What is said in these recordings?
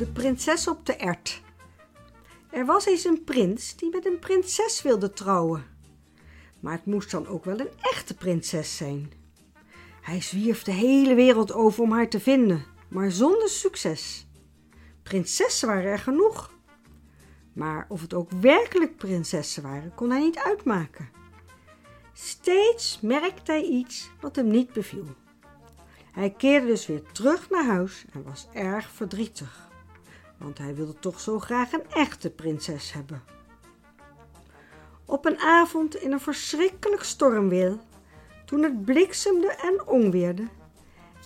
De prinses op de ert. Er was eens een prins die met een prinses wilde trouwen. Maar het moest dan ook wel een echte prinses zijn. Hij zwierf de hele wereld over om haar te vinden, maar zonder succes. Prinsessen waren er genoeg. Maar of het ook werkelijk prinsessen waren, kon hij niet uitmaken. Steeds merkte hij iets wat hem niet beviel. Hij keerde dus weer terug naar huis en was erg verdrietig, want hij wilde toch zo graag een echte prinses hebben. Op een avond in een verschrikkelijk stormweer, toen het bliksemde en onweerde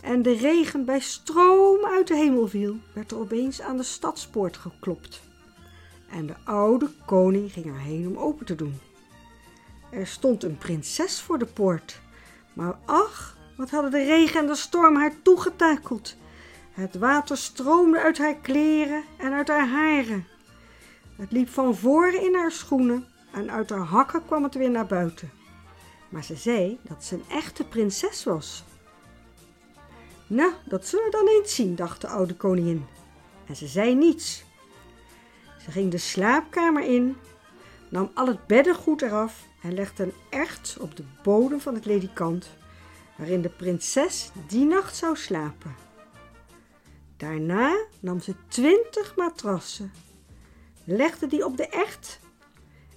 en de regen bij stroom uit de hemel viel, werd er opeens aan de stadspoort geklopt. En de oude koning ging erheen om open te doen. Er stond een prinses voor de poort, maar ach, wat hadden de regen en de storm haar toegetakeld. Het water stroomde uit haar kleren en uit haar haren. Het liep van voren in haar schoenen en uit haar hakken kwam het weer naar buiten. Maar ze zei dat ze een echte prinses was. Nou, dat zullen we dan eens zien, dacht de oude koningin. En ze zei niets. Ze ging de slaapkamer in, nam al het beddengoed eraf en legde een ert op de bodem van het ledikant waarin de prinses die nacht zou slapen. Daarna nam ze twintig matrassen, legde die op de ert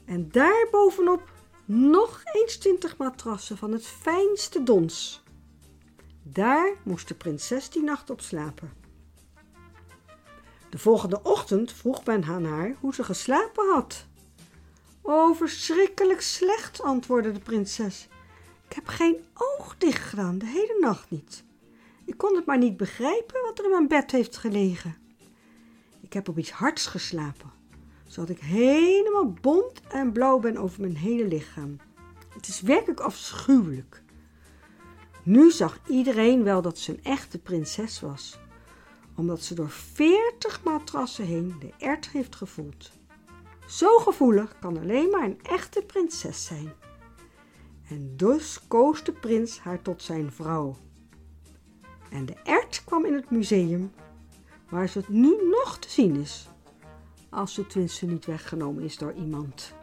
en daarbovenop nog eens twintig matrassen van het fijnste dons. Daar moest de prinses die nacht op slapen. De volgende ochtend vroeg men aan haar hoe ze geslapen had. O, verschrikkelijk slecht, antwoordde de prinses. Ik heb geen oog dicht gedaan, de hele nacht niet. Ik kon het maar niet begrijpen er in mijn bed heeft gelegen. Ik heb op iets hards geslapen, zodat ik helemaal bont en blauw ben over mijn hele lichaam. Het is werkelijk afschuwelijk. Nu zag iedereen wel dat ze een echte prinses was, omdat ze door veertig matrassen heen de ert heeft gevoeld. Zo gevoelig kan alleen maar een echte prinses zijn. En dus koos de prins haar tot zijn vrouw. En de ert kwam in het museum, waar ze het nu nog te zien is, als ze tenminste niet weggenomen is door iemand.